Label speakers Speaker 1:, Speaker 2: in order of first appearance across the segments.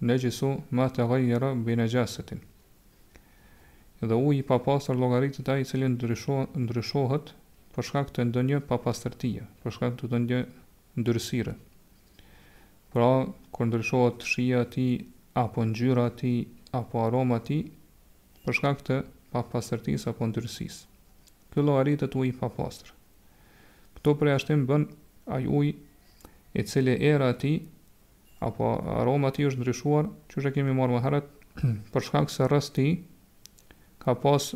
Speaker 1: Nejisu ma teghayyara bi nejasatin. Dhe uji i papastër llogaritet ai i cili ndryshohet për shkak të ndonjë papastërtie, për shkak të ndonjë ndyrësire. Pra, kur ndryshohet shija e tij apo ngjyra e tij apo aroma e tij për shkak të papastërtisë apo ndyrësisë. Ky llogaritet ujë i papastër. Këtu përjashtim bën ai ujë i cili era e tij apo aroma e tij është ndryshuar, qysh e kemi marrë më herët, për shkak se rreth tij ka pas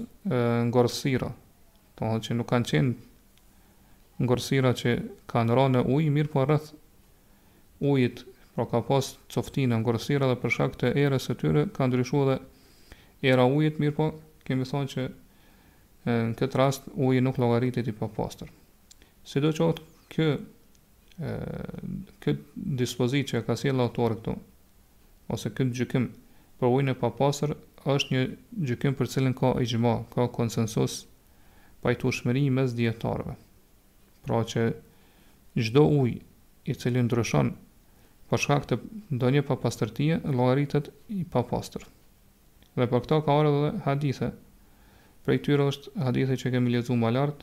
Speaker 1: ngordhësira. Do të thotë që nuk kanë qenë ngordhësira që kanë rënë në ujë, mirëpo rreth ujit, pra ka pas coftina, ngordhësira dhe për shkak të erës së tyre ka ndryshuar dhe era ujit, mirëpo kemi thonë që në këtë rast uji nuk llogaritet i papastër. Sidoqoftë, kjo këtë dispozitë që e ka sjellë autori këtu, ose këtë gjykim për ujin e papastër është një gjykim për të cilin ka ixhma, ka konsensus, pajtueshmëri mes dijetarëve. Pra që çdo ujë i cili ndryshon për shkak të ndonjë papastërtie llogaritet i papastër. Dhe për këtë ka ardhur edhe hadithe. Prej tyre është hadithi që kemi lexuar më lart,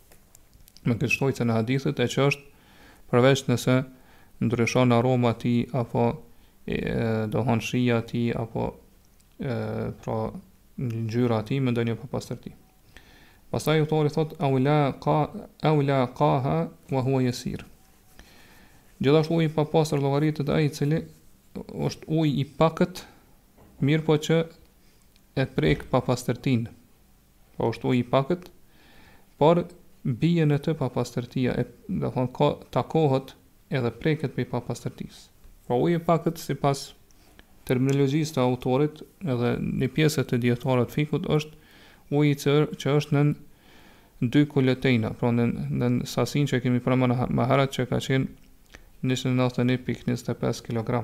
Speaker 1: Me këtë shtojcën e hadithit e që është përveç nëse ndryshon aroma e tij apo e, domethënë shija e tij apo e, pra ngjyra e tij me ndonjë papastërti. Pastaj autori thot au laqa au laqaha wa huwa yasir. Gjithashtu uji i papastër llogaritet ai i cili është uji i pakët, mirëpo që e prek papastërtinë. Pra është ujë i pakët, por bie në të papastërtia, e, domethënë, ka takohet edhe preket prej papastërtisë. Pra uji i pakët sipas terminologjisë të autorit edhe një pjese të dijetarëve të fikhut është uji që, që është nën dy kuletejna, pra nën, nën sasinë që kemi përmendur më herët që ka qenë 191.25 kg.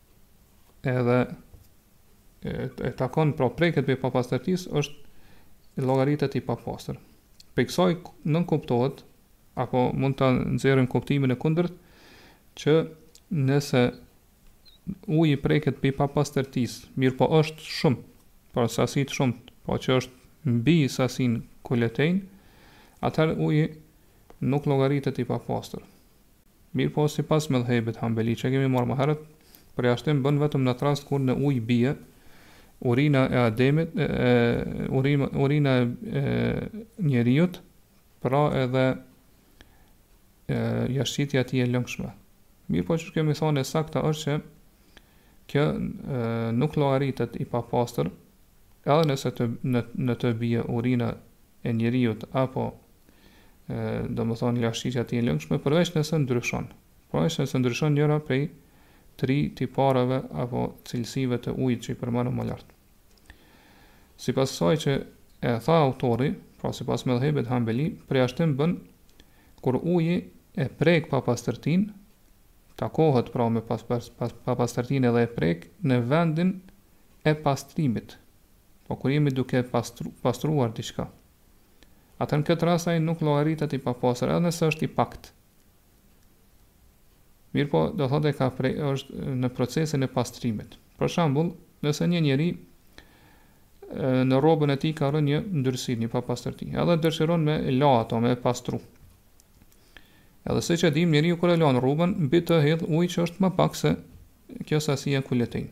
Speaker 1: edhe e, e takon pra preket prej papastërtisë është llogaritet i papastër. Prej kësaj nënkuptohet apo mund ta nxjerrim kuptimin e kundërt që nëse uji preket prej papastërtisë, mirëpo është shumë, pra sasi të shumë, pra që është mbi sasinë kuletejn, atëherë uji nuk llogaritet i papastër. Mirëpo sipas medhhebit hambeli që kemi marrë më herët, pra përjashtim bën vetëm në atë rast kur në ujë bie urina e Ademit, urina e njeriut, pra edhe jashtëqitja e tij e lëngshme. Mirëpo siç e kemi thënë e sakta është që kjo nuk llogaritet i papastër, edhe nëse të, në, në të bie urina e njeriut apo do më thonë jashtëqitja e tij e lëngshme, përveç nëse ndryshon. Përveç nëse ndryshon njëra prej tri tipareve apo cilësive të ujit që i përmendëm më lartë. Sipas asaj që e tha autori, pra sipas medhhebit hambeli, përjashtim bën kur uji e prek papastërtinë, takohet pra me pas, pas, pas, papastërtinë edhe e prek në vendin e pastrimit, po kur jemi duke pastru, pastruar diçka. atëherë në këtë rast ai nuk llogaritet i papastër, edhe nëse është i paktë. Mirëpo, domethënë e ka prek, është në procesin e pastrimit. Për shembull, nëse një njeri në rrobën e tij ka rënë një ndyrësi, një papastërti, edhe dëshiron me e la atë, me pastru. Edhe siç e dimë, njeriu kur e lan rrobën, mbi të hedh ujë që është më pak se kjo sasi e kul-letejn.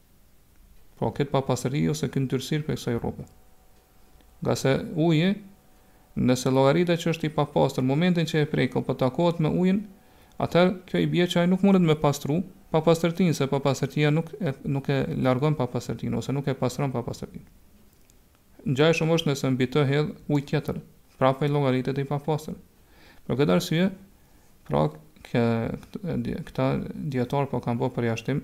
Speaker 1: Po këtë papastërti ose këtë ndyrësirë prej kësaj rrobe. Ngase uji nëse llogaritet që është i papastër momentin që e prek apo takohet me ujin, atëherë kjo i bie që ai nuk mundet me pastru papastërtinë, se papastërtia nuk e nuk e largon papastërtinë ose nuk e pastron papastërtinë. Ngjashëm është nëse mbi të hedh ujë tjetër, prapë ai llogaritet i papastër. Për këtë arsye, pra këta dijetarë pra kanë bërë përjashtim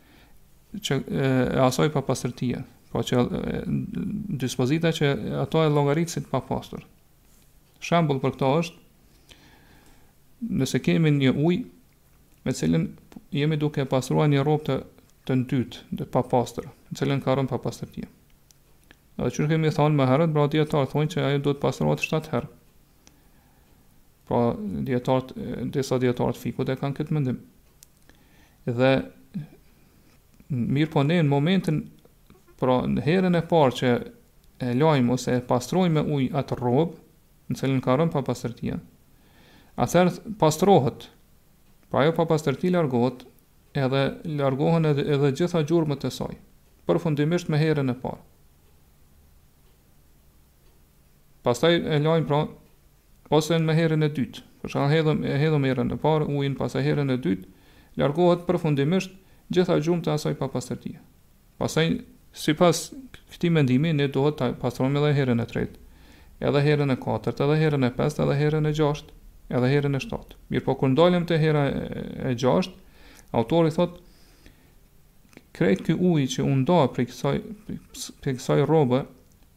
Speaker 1: që e, e asaj papastërtie, pra që e, dispozita që atë e llogarit si të papastër. Shembull për këtë është nëse kemi një ujë me të cilin jemi duke pastruar një rrobë të të ndytë, të papastër, në të cilën ka rënë papastërtia. Dhe siç kemi thonë më herët, pra dijetarët thonë që ajo duhet të pastrohet 7 herë. Pra dijetarët, disa dijetarë të fikhut e kanë këtë mendim. Dhe mirëpo ne në momentin, pra në herën e parë që e lajmë ose e pastrojmë me ujë atë rrobë, në të cilën ka rënë papastërtia, atëherë pastrohet, pra ajo papastërti largohet, edhe largohen edhe, edhe gjitha gjurmët e saj, përfundimisht me herën e parë. Pastaj e lajmë pra ose me herën e dytë, për shkak hedhëm e hedhëm herën e parë ujin, pastaj herën e dytë largohet përfundimisht gjitha gjurmët e asaj papastërtie. Pastaj sipas këtij mendimi ne duhet ta pastrojmë edhe herën e tretë, edhe herën e katërt, edhe herën e pestë, edhe herën e gjashtë, edhe herën e shtatë. Mirëpo kur ndalemi te hera e gjashtë, autori thotë krejt ky ujë që u nda prej kësaj prej kësaj rrobe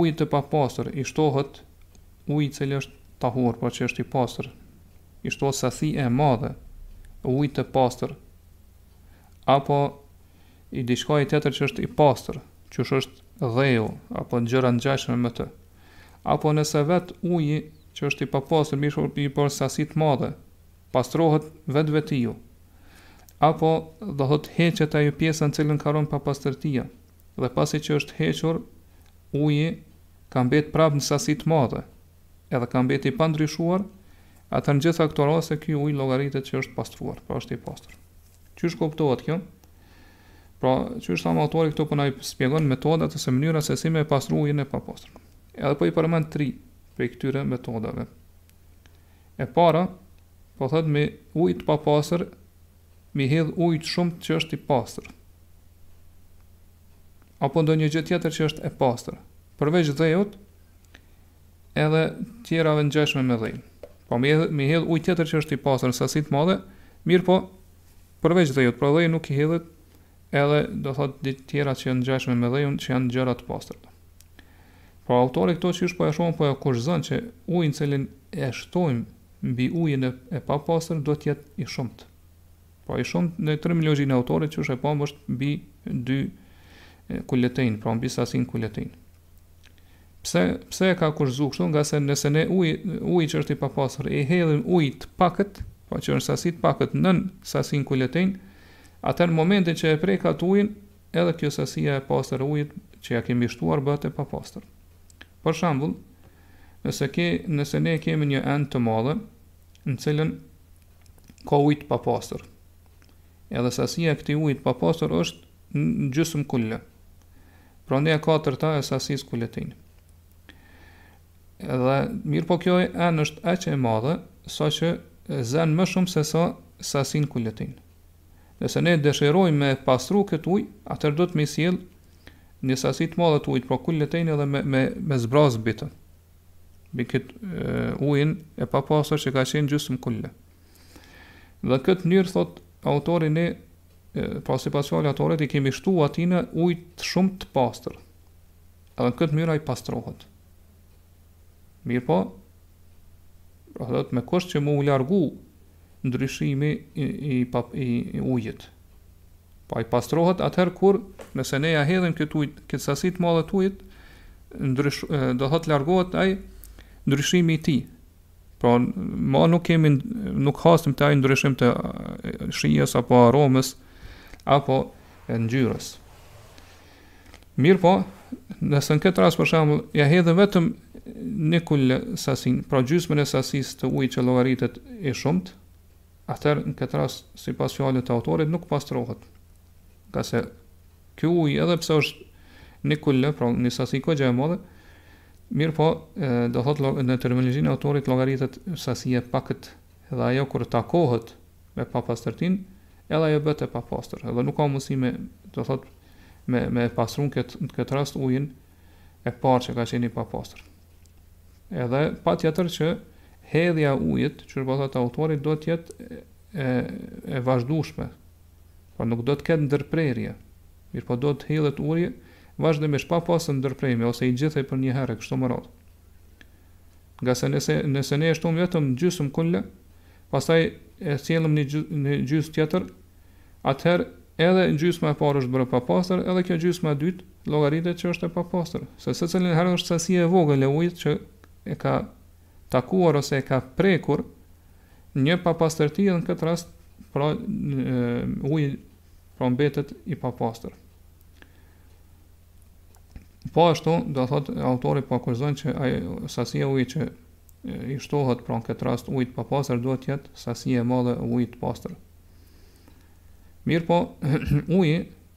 Speaker 1: ujit të papastër i shtohet uji i cili është tahur, pra që është i pastër, i shtohet sasi e madhe e ujit të pastër, apo i diçka i tjetër që është i pastër, që është dheu, apo gjëra ngjashme me të. Apo nëse vet uji që është i papastër, mi shurë i bërë sasi të madhe, pastrohet vetvetiu, apo, do thotë, heqet ajo pjesa në cilën kalon papastërtia, dhe pasi që është hequr, uji ka mbetë prapë në sasi të madhe, edhe ka mbetë i pandryshuar, atëherë në gjitha këto raste ky ujë llogaritet që është pastruar, pra është i pastër. Qysh kuptohet kjo? Pra, qysh thamë, autori këtu po na shpjegon metodat ose mënyra se si me pastru ujin e papastër. Edhe po i përmend tri prej këtyre metodave. E para, po thotë me ujë të papastër, mi hedh ujë të shumtë që është i pastër. Apo ndonjë gjë tjetër që është e pastër. Përveç dheut, edhe tjerave ngjashme me dheun. Po mi hedh, mi hedh ujë tjetër që është i pastër, sasi të madhe, mirëpo përveç dheut, pra dheu nuk i hedhet Edhe, do thotë, edhe tjera që janë ngjashme me dheun, që janë gjëra të pastër. Pra, autori këtu qysh po e shohim, po e kushtëzon që ujin të cilin e shtojmë mbi ujin e, e papastër, duhet të jetë i shumtë. Pra, i shumtë në terminologjinë e autorit qysh e pamë është mbi dy kulletejn, pra mbi sasinë kulletejn. Pse, pse e ka kushtëzu kështu, ngase nëse ne ujit, ujit që është i papastër, i hedhim ujë të pakët, pra që është sasi e pakët nën sasinë kulletejn, atëherë në momentin që e prek atë ujin, edhe kjo sasia e pastër e ujit që ia kemi shtuar bëhet e papastër. Për shembull, nëse ke, nëse ne kemi një enë të madhe, në cilën ka ujë të papastër. Edhe sasia e këtij ujit të papastër është një gjysmë kulle. Pra një e katërta e sasisë kulletejn. Dhe mirëpo kjo enë është aq e madhe, sa që zë më shumë se sa sasinë kulletejn. Nëse ne dëshirojmë me pastru këtë ujë, atëherë duhet me sjell një sasi të madhe të ujit, pra kulletejn edhe me, me, me zbraz mbi të, mbi këtë ujin e papastër që ka qenë gjysmë kulle. Dhe në këtë mënyrë, thotë autori, ne Pra sipas fjalës të autorit i kemi shtu atina ujit, ujë të shumë të pastër. Edhe në këtë mënyrë ai pastrohet. Mirë po, pra thot me kusht që me u largu ndryshimi i i, i, i ujit. Po ai pastrohet atëherë kur nëse ne ja hedhim këtë ujë, këtë sasi të madhe të ujit, ndrysh do thot largohet ai ndryshimi i tij. Pra, ma nuk kemi, nuk hasim te ai ndryshim të shijes, apo aromës, apo ngjyrës. Mirë po, nëse në këtë rast për shembull ja hedhim vetëm një kulle sasin, pra gjysmën e sasisë të ujit që llogaritet i shumtë, atëherë në këtë rast sipas fjalës të autorit nuk pastrohet. Ngase ky ujë edhe pse është një kulle, pra një sasi goxha e madhe, Mirëpo, do thotë llo, në terminologjinë e autorit llogaritet sasi e pakët dhe ajo kur takohet me papastërtinë, edhe ajo bëhet e papastër, dhe nuk ka mundësi me, do thotë, me, me e pastru këtë, në këtë rast ujin e parë që ka qenë i papastër. Edhe patjetër që hedhja e ujit, siç thotë autori, do të jetë e, e vazhdushme, Pra nuk do të ketë ndërprerje, mirëpo duhet të hidhet uji vazhdimisht pa pasur ndërprerje ose i gjithi për një herë e kështu me radhë. Ngase nëse nëse ne e shtojmë vetëm gjysmë kulle, pastaj e sjellim një, një gjysmë tjetër, atëherë edhe gjysma e parë është bërë e papastër, edhe kjo gjysma e dytë llogaritet që është e papastër, se secilën herë është sasi e vogël e ujit që e ka takuar ose e ka prekur një papastërti dhe në këtë rast pra uji pra mbetet i papastër. Po ashtu, do të thotë autori po kushtëzon që ajo sasia e ujit që i shtohet pra në këtë rast ujit të papastër duhet të jetë sasi e madhe e ujit të pastër. Mirë po, uji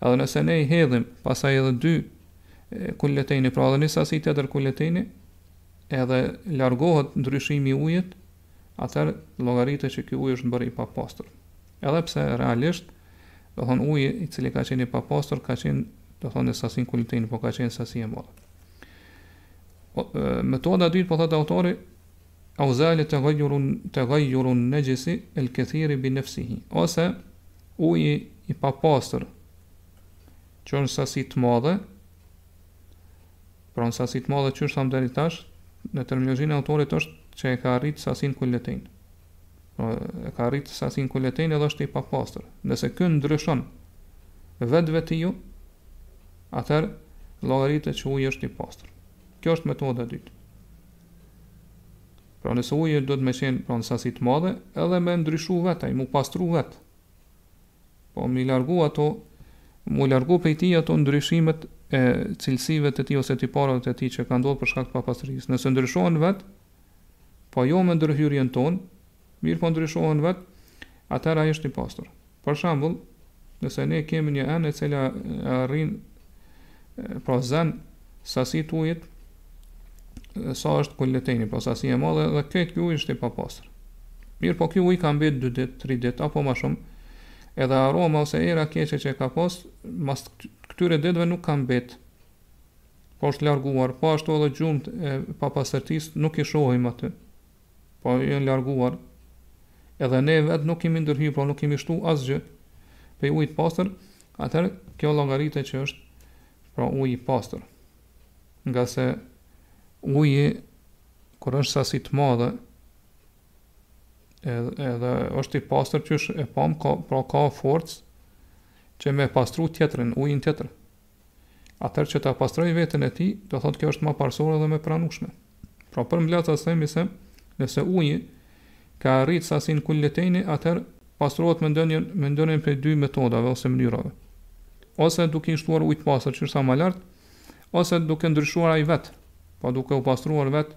Speaker 1: Edhe nëse ne i hedhim pastaj edhe dy kulletejni, pra edhe një sasi tjetër kulletejni, edhe largohet ndryshimi i ujit, atër llogaritet që ky ujë është bërë i pastër. Edhe pse realisht, do thonë uji i cili ka qenë i papastër, ka qenë, do thonë, në sasin kulletejni, po ka qenë sasi e madhe. Po, metoda e dytë, po thotë autori, Au zale taghayyurun taghayyurun najisi al kathiri bi nafsihi ose uji i papastër që është në sasi të madhe pra në sasi të madhe siç thamë deri tash në terminologjinë e autorit është që e ka arrit sasin kulletejn pra e ka arrit sasin kulletejn edhe është i papastër nëse ky ndryshon vetvetiu atër llogaritet që uji është i pastër kjo është metoda e dytë Pra nëse uji duhet me qenë pra në sasi të madhe, edhe me ndryshu vetë, ai m'u pastru vetë. Po m'i largu ato, m'u largu prej tij ato ndryshimet e cilësive të tij ose tipareve të tij që ka ndodhë për shkak të papastërtisë. Nëse ndryshohen vetë, po jo me ndërhyrjen tonë, mirëpo ndryshohen vetë, atëherë ai është i pastër. Për shembull, nëse ne kemi një enë e cila e arrin pra zën sasi të ujit sa është kulleteni, pra sasi e madhe dhe këtë ky ujë është i papastër. Mirëpo ky ujë ka mbetë 2 ditë, 3 ditë apo më shumë, edhe aroma ose era e keqe që ka pas, mas këtyre ditëve nuk ka mbetë, po është larguar, po ashtu edhe gjurmët e papastërtisë nuk i shohim aty. Po janë larguar. Edhe ne vetë nuk kemi ndërhyrë, pra nuk kemi shtu asgjë prej ujit të pastër, atëherë kjo llogaritet që është pra ujë i pastër. Ngase uji kur është sasi të madhe edhe, edhe është i pastër qysh e pam ka pra ka forcë që me pastru tjetrin, ujin tjetër. atëherë që ta pastrojë veten e tij, do thotë kjo është më parësore dhe më e pranueshme. Pra përmbledhtas themi se nëse uji ka arrit sasinë kulletejne, atëherë pastrohet me ndonjë me ndonjë prej dy metodave ose mënyrave. Ose duke i shtuar ujë të pastër që është si më lart, ose duke ndryshuar ai vet, pra duke u pastruar vet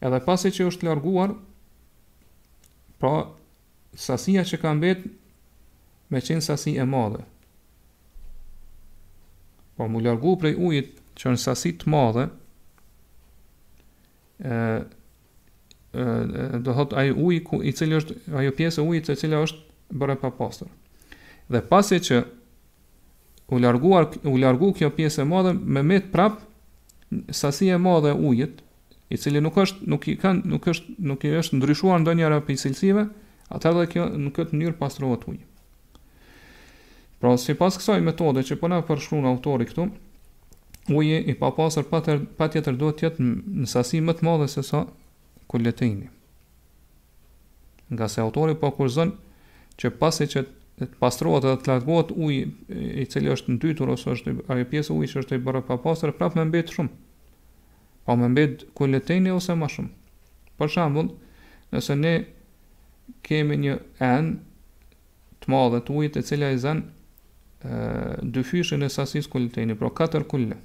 Speaker 1: Edhe pasi që është larguar, pra sasia që ka mbet me qenë sasi e madhe. Po m'u largu prej ujit që është sasi të madhe, e, do thot ai uji ku i cili është ajo pjesë e ujit e cila është bërë e papastër. Dhe pasi që u larguar u largu kjo pjesë e madhe me met prap sasi e madhe e ujit, i cili nuk është nuk i kanë nuk është nuk i është ndryshuar ndonjëra prej cilësive, atëherë edhe kjo në këtë mënyrë pastrohet uji. Pra, sipas kësaj metode që po na e përshkrun autori këtu, uji i papastër patjetër do të jetë në sasi më të madhe se sa kulletejni. Ngase autori po kushtëzon që pasi që të pastrohet dhe të largohet uji i cili është ndytur ose është ajo pjesë uji që është bërë i papastër prap me mbet shumë pra me mbet kulletejni ose më shumë për shembull nëse ne kemi një enë të madhe të ujit e cila i zën dyfishin e sasisë kulletejni pra 4 kulle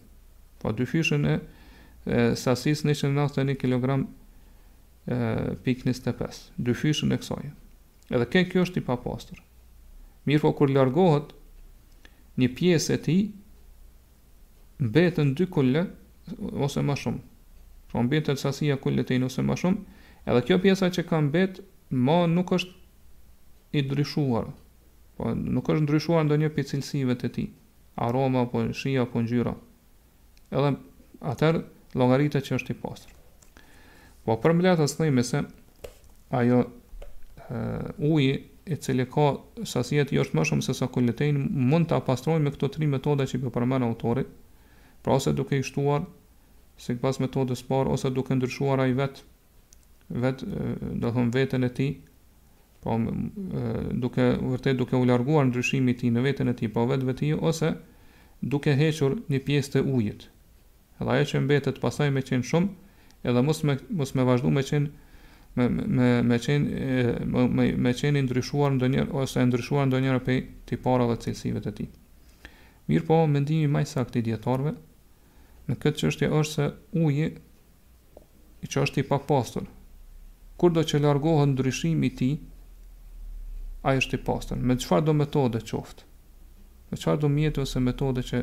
Speaker 1: pra dyfishin e sasisë 191 kg pikë njëzet e pesë, dyfishin e kësaj. Edhe kjo është i papastër. Mirëpo kur largohet një pjesë e tij, mbeten dy kulle, ose ma shumë. Pra mbetet sasia kuletejn, ose ma shumë. Edhe kjo pjesa që ka mbet, ma nuk është i ndryshuar. Po nuk është ndryshuar ndonjëra prej cilësive të tij. Aroma, po shija, po ngjyra. edhe atëherë llogaritet që është i pastër. Po përmbledhtas themi se ai uji i cili ka sasia e tij është më shumë se sa kuletejn, mund ta pastrojmë me këto tri metoda që po përmend autori, pra ose duke i shtuar, sipas metodës parë, ose duke ndryshuar ai vetë, vet do thon veten e tij po duke vërtet duke u larguar ndryshimi i tij në veten e tij po vetvetiu ose duke hequr një pjesë të ujit edhe ajo që mbetet pasaj me qenë shumë edhe mos me mos me vazhdu me qenë me me me qenë me me, me qenë ndryshuar ndonjë ose ndryshuar ndonjëra prej tipareve, cilësive të tij mirëpo mendimi më i saktë i dijetarëve në këtë çështje është se uji që është i papastër. Kurdo që largohet ndryshimi i tij, ai është i pastër, me çfarëdo metode qoftë. Me çfarëdo mjeti ose metode që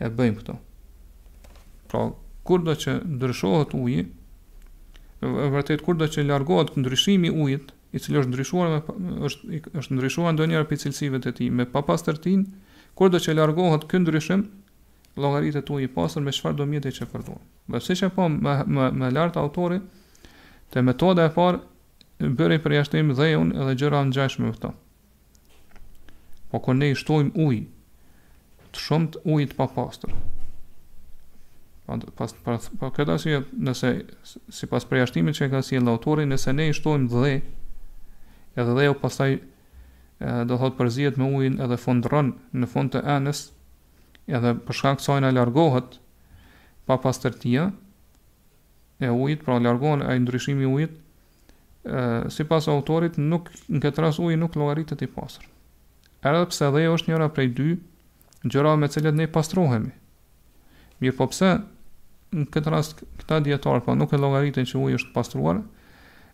Speaker 1: e bëjmë këtë. Pra, kurdo që ndryshohet uji, në vërtetë kurdo që largohet ndryshimi i ujit, i cili është ndryshuar me është është ndryshuar ndonjëra prej cilësive të tij me papastërtinë, kurdo që largohet ky ndryshim, Llogaritet uji i pastër me çfarëdo mjeti që përdor. Dhe siç e pamë më më më lart autori te metoda e parë bëri përjashtim dheun dhe gjëra të ngjashme me të. Po kur ne i shtojmë ujë të shumtë ujit të papastër. Pra, pas për për këtë arsye, nëse sipas përjashtimit që ka sjellë autori, nëse ne i shtojmë dhe edhe dheu pastaj do thot përzihet me ujin edhe fundron në fund të enës, edhe për shkak të kësaj na largohet papastërtia e ujit, pra largohet ai ndryshimi i ujit, sipas autorit, nuk, në këtë rast uji nuk llogaritet i pastër. Edhe pse dheu është njëra prej dy gjërave me të cilat ne pastrohemi. Mirëpo pse, në këtë rast këta dijetarë, pa po nuk e llogaritin që uji është pastruar,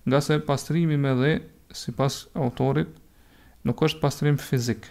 Speaker 1: ngase pastrimi me dhe, sipas autorit, nuk është pastrim fizik,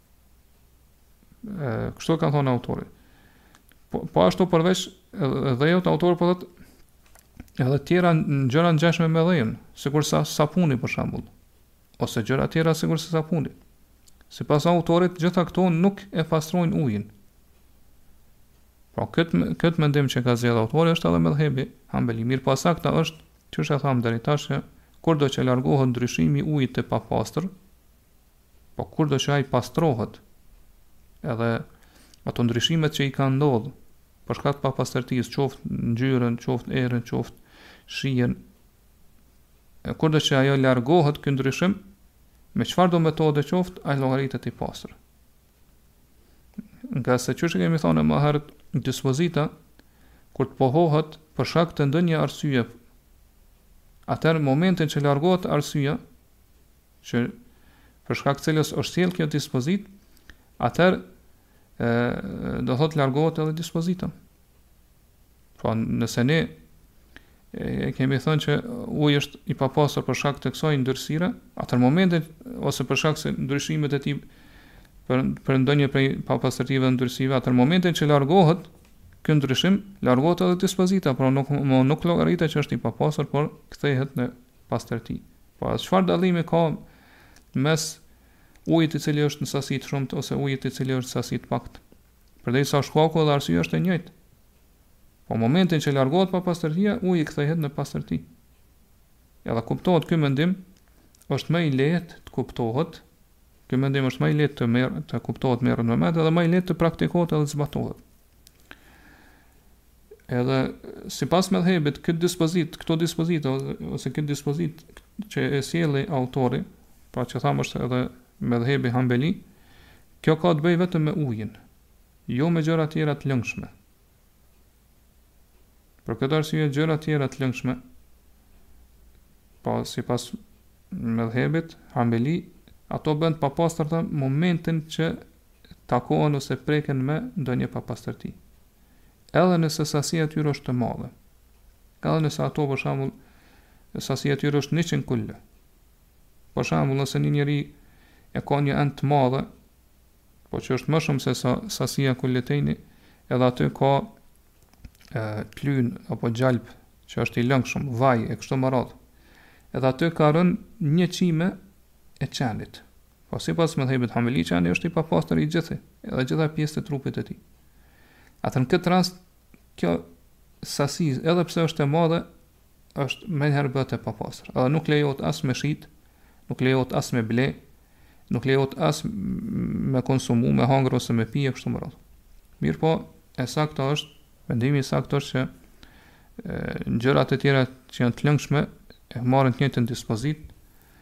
Speaker 1: kështu ka thonë autori. Po ashtu përveç dheut, autori po thotë edhe tjera gjëra të ngjashme me dheun, sikurse sapuni për shembull, ose gjëra tjera sikurse sapuni. Sipas autorit, gjitha këto nuk e pastrojnë ujin. Po, këtë, këtë mendim që ka zgjedh autori është edhe medhhebi hanbeli. Mirëpo e sakta është, siç e thamë deri tash, që kurdo që largohet ndryshimi i ujit të papastër, Po kurdo që ai pastrohet, edhe ato ndryshimet që i kanë ndodhë, për shkak të papastërtisë, qoftë ngjyrën, qoftë erën, qoftë shijen, e kurdo që ajo largohet ky ndryshim, me çfarëdo metode qoftë, ai llogaritet i pastër. Ngase siç kemi thanë më herët, dispozita, kur të pohohet, për shkak të ndonjë arsye, atë momentin që largohet arsye, që për shkak të cilës është sjell kjo dispozitë, atëherë ë do thot largohet edhe dispozita. Po nëse ne e kemi thënë që uji është i papastër për shkak të kësaj ndyrësire, atë momentin ose për shkak se ndryshimet e tij për për ndonjë prej papastërtive ndryshimeve, atë momentin që largohet ky ndryshim, largohet edhe dispozita, pra nuk më nuk llogaritet që është i papastër, por kthehet në pastërti. Po pra, çfarë dallimi ka mes ujit i cili është në sasi të shumtë ose ujit i cili është në sasi të paktë. Përderisa shkaku dhe arsyeja është e njëjtë. Po në momentin që largohet papastërtia, uji kthehet në pastërti. Edhe kuptohet ky mendim është më i lehtë të kuptohet. Ky mendim është më i lehtë të merr të kuptohet merret me mend edhe më i lehtë të praktikohet edhe të zbatohet. Edhe sipas medhhebit, këtë dispozit, këto dispozit, ose këtë dispozit që e solli autori, pra që thamë është edhe medhhebi hanbeli, kjo ka të bëjë vetëm me ujin, jo me gjëra tjera të lëngshme. Për këtë arsye, gjëra tjera të lëngshme, po sipas medhhebit hanbeli, ato bëhen të papastërta momentin që takohen ose preken me ndonjë papastërti. Edhe nëse sasia e tyre është e madhe. Edhe nëse ato për shembull sasia e tyre është 100 kulle. Për shembull, nëse një njeri e ka një enë të madhe, po që është më shumë se sa sasia kulletejni, edhe aty ka e, tlyn apo gjalp që është i lëngshëm, vaj e kështu më radhë. Edhe aty ka rënë një qime e qenit. Po sipas medhhebit hambeli qeni është i papastër i gjithi, edhe gjitha pjesët e trupit të tij. Atëherë në këtë rast kjo sasi edhe pse është e madhe është menjëherë bëhet e papastër. Edhe nuk lejohet as me shit, nuk lejohet as me ble, nuk lejohet as me konsumu, me hangër ose me pije e kështu me radhë. Mirëpo, e saktë është, mendimi i saktë është që gjërat e tjera që janë të lëngshme e marrin të njëjtën dispozitë,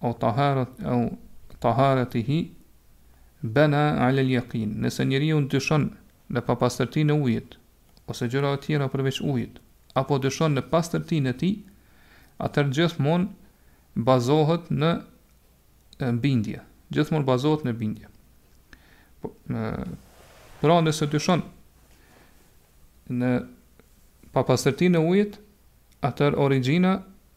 Speaker 1: au taharet au taharetihi bena ala al-yaqin nëse njeriu dyshon në papastërtinë e ujit ose gjërave të tjera përveç ujit apo dyshon në pastërtinë e tij atëherë gjithmonë bazohet në bindje gjithmonë bazohet në bindje po, pra nëse dyshon në papastërtinë e ujit atëherë origjina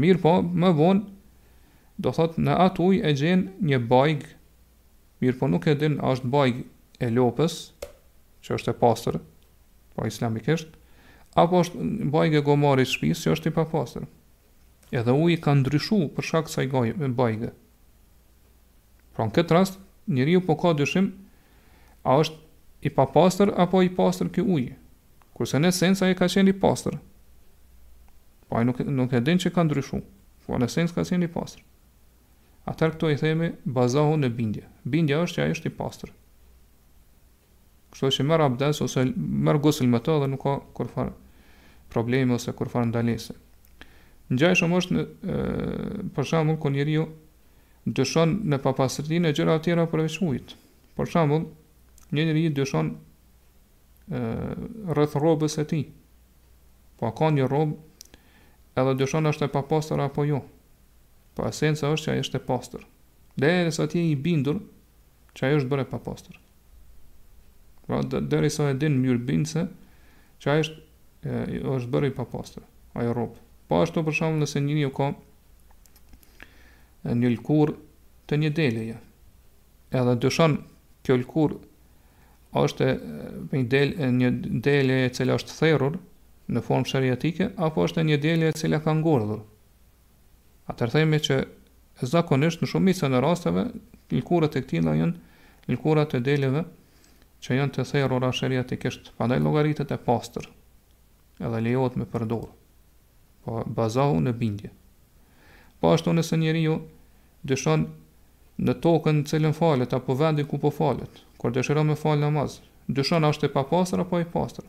Speaker 1: Mirëpo, më vonë, do thotë në atë ujë e gjen një bajgë, mirëpo nuk e din a është bajgë e lopës, që është e pastër, po islamikisht, apo është bajgë e gomarit shtëpisë që është i papastër. Edhe uji ka ndryshu për shkak të kësaj bajgë. Pra në këtë rast, njeriu po ka dyshim a është i papastër apo i pastër ky ujë. Kurse në esencë ai ka qenë i pastër. Po ai nuk nuk e din që ka ndryshu, por në esencë ka qenë i pastër. Atëherë këtu i themi bazohu në bindje. Bindja është që ai është i pastër. Kështu që merr abdes ose merr gusl me të dhe nuk ka kurrfar problemi ose kurrfar ndalese. Ngjajshëm është në, për shembull kur njeriu dyshon në papastërtinë e gjërave të tjera përveç ujit. Për shembull, një njeri dyshon rreth rrobës së tij. Po ka një rrobë edhe dyshon është e papastër apo jo. Po esenca është që ajo është e pastër. Derisa të bindesh që ajo është bërë e papastër. Pra derisa e din mirë bindesh që ai është e, është bërë i papastër, ajo rrobë. Po ashtu për shembull nëse njeriu ka një lëkurë të një deleje. Edhe dyshon kjo lëkurë është e një dele, e një deleje e cila është therrur në formë shariatike apo është një dele e cila ka ngordhur. Atëherë themi që zakonisht në shumicën e rasteve lëkurat e këtilla janë lëkura të deleve që janë të therrura sheriatikisht, prandaj llogaritet e pastër. Edhe lejohet me përdor. Po bazohu në bindje. Po ashtu nëse njeriu dyshon në tokën në të cilën falet apo vendin ku po falet, kur dëshiron me fal namaz, dyshon a është e papastër apo e pastër.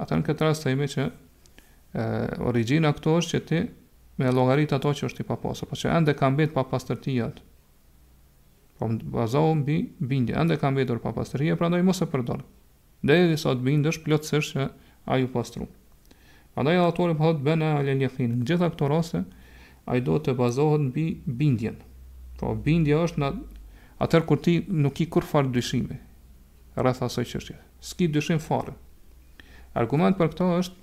Speaker 1: Atë në këtë rast themi që e, origjina këto është që ti me llogarit ato që është i papastër, por që ende ka mbetë papastërtia. Po bazohu mbi bindje, ende ka mbetur papastërtia, prandaj mos e përdor. Derisa të bindesh plotësisht që ai u pastru. Prandaj autori po thotë bena al yaqin. Në gjitha këto raste ai do të bazohet mbi bindjen. Po bindja është atëherë kur ti nuk ki kurfar dyshimi. rreth asaj çështje. S'ki dyshim fare. Argument për këto është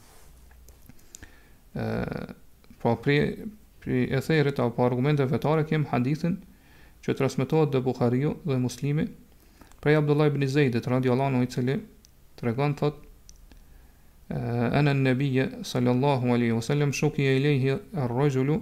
Speaker 1: ë po prej prej etherit apo argumente fetare kem hadithin që transmetohet te Buhariu dhe Muslimi prej Abdullah ibn Zeidit radhiyallahu anhu i cili tregon thot ana nabiyya sallallahu alaihi wasallam shukiya ilayhi ar-rajulu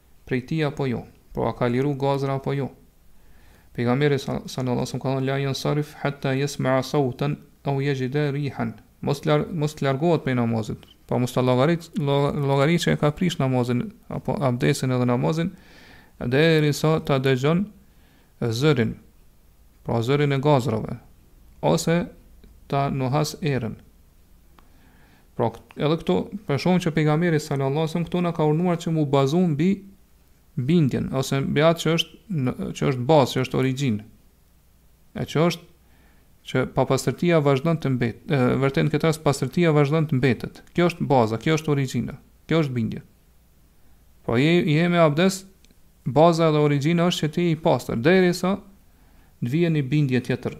Speaker 1: prej tij apo jo, pra a ka liru gazra apo jo. Pejgamberi sallallahu alaihi wasallam ka thënë la yansarif hatta yasma'a sawtan aw yajida rihan, mos lar mos të largohet prej namazit, pra mos ta llogarit që e ka prish namazin apo abdesin edhe namazin derisa ta dëgjon zërin, pra zërin e gazrave, ose ta nuhas erën. Pra, edhe këtu po e shohim që pejgamberi sallallahu alajhi wasallam këtu na ka urdhëruar që mu bazu mbi bindjen ose mbi atë që është në, që është bazë, që është origjinë. E që është që papastërtia vazhdon të mbet, e, vërtet në këtë rast pastërtia vazhdon të mbetet. Kjo është baza, kjo është origjina, kjo është bindja. Po je je me abdes, baza dhe origjina është që ti je i pastër, derisa të vjen një bindje tjetër.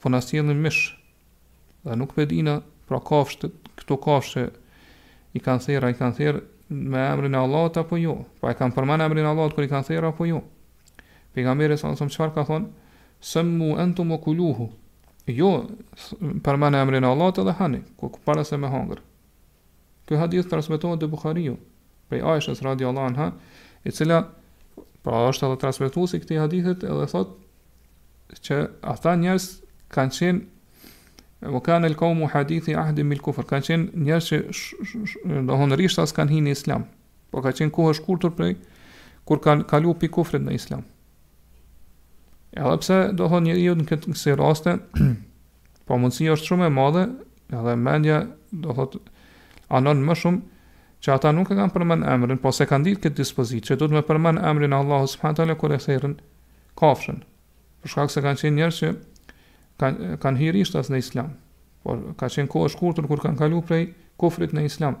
Speaker 1: Po na sjellin mish dhe nuk pe dimë pra kafshët këto kafshë i kanë therë a i kanë therë me emrin e Allahut apo jo pra e kanë përmend emrin e Allahut kur i kanë therë apo jo pejgamberi sa sa çfarë ka thonë sëmmu entum wa kuluhu ju përmendni emrin e Allahut edhe hani po para se me hangër Ky hadith transmetohet te Buhariu prej Aishës radiallahu anha, e cila pra është edhe transmetuesi i këtij hadithit edhe thot që ata njerëz kanë qenë Wa kan al qawmu hadithi ahdin bil kufr. Kan qen njerëz që dothon rishtas kanë hinë në islam. Po ka qen kohë shkurtur prej kur kanë kalu pi kufrit në islam. Edhe pse dothon njeriu në kësi raste Po mundësia është shumë e madhe, edhe mendja do thotë anon më shumë që ata nuk e kanë përmend emrin, po s'e kanë ditë këtë dispozitë që duhet me përmend emrin e Allahut subhanahu teala kur e therrin kafshën. Për shkak se kanë qenë njerëz që kanë kanë hyrë rishtas në Islam. Por ka qenë kohë e shkurtër kur kanë kalu prej kufrit në Islam.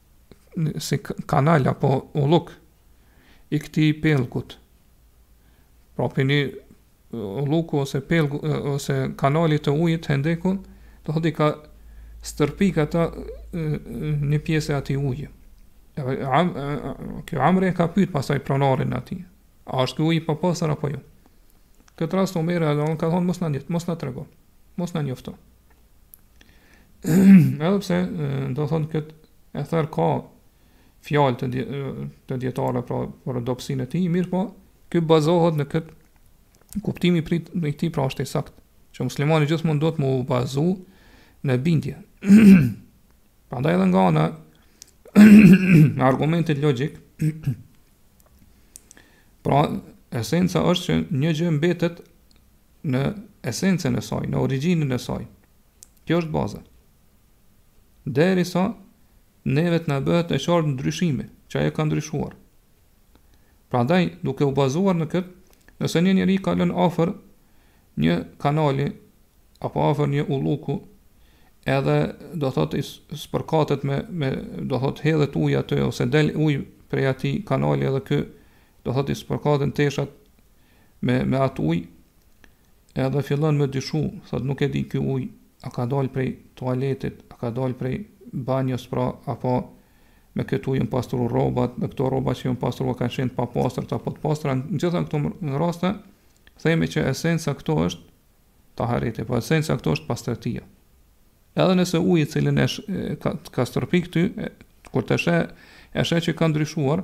Speaker 1: si kanal apo ulluk i këtij pellgut. Pra prej një ulluku ose pellgu ose kanali të ujit hendekun, do thotë i ka stërpik ata një pjesë e atij uji. Kjo Amri e ka pyt pastaj pronarin e atij. A është ky uji i papastër apo jo? Këtë rast Omeri radiallahu ka thonë mos na njoft, mos na trego, mos na njofto. Edhe pse do thonë ky ether ka fjalë të, dije, të dijetarëve pra, për dobësinë e tij, mirëpo, ky bazohet në këtë kuptim pra, kuptimi i tij pra është i saktë, që muslimani gjithmonë duhet me u bazu në bindje. prandaj edhe nga ana e, e argumentit logjik, pra esenca është që një gjë mbetet në esencën e saj, në origjinën e saj. Kjo është baza. Derisa neve të na bëhet e qartë ndryshimi, që ajo ka ndryshuar. Prandaj, duke u bazuar në këtë, nëse një njeri kalon afër një kanali, apo afër një ulluku, edhe do thotë spërkatet me, me do thotë hidhet ujë aty, ose del ujë prej atij kanali edhe ky, do thotë i spërkatet në teshat, me me atë ujë edhe fillon me dyshu, thotë nuk e di ky ujë a ka dalë prej tualetit, a ka dalë prej banjës pra apo me këtë ujë janë pastru rrobat, edhe këto rroba që janë pastru kanë qenë të papastra apo të pastra, në gjitha këto raste themi që esenca këtu është tahareti, po esenca këtu është pastërtia. Edhe nëse uji i cili të ka, ka stërpik ty, kur ti sheh e sheh që ka ndryshuar,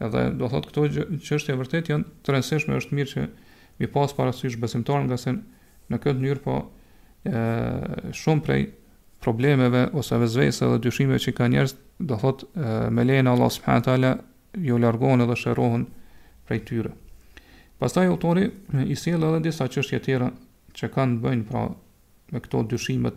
Speaker 1: Edhe do thotë këto çështje vërtet janë të rëndësishme, është mirë që me i pas parasysh besimtarët ngase në këtë mënyrë po ë shumë prej problemeve ose vesveseve dhe dyshimeve që kanë njerëzit, do thotë me lejen e Allahut subhanehu teala iu largohen edhe shërohen prej tyre. Pastaj autori i sjell edhe disa çështje tjera që kanë të bëjnë pra me këto dyshimet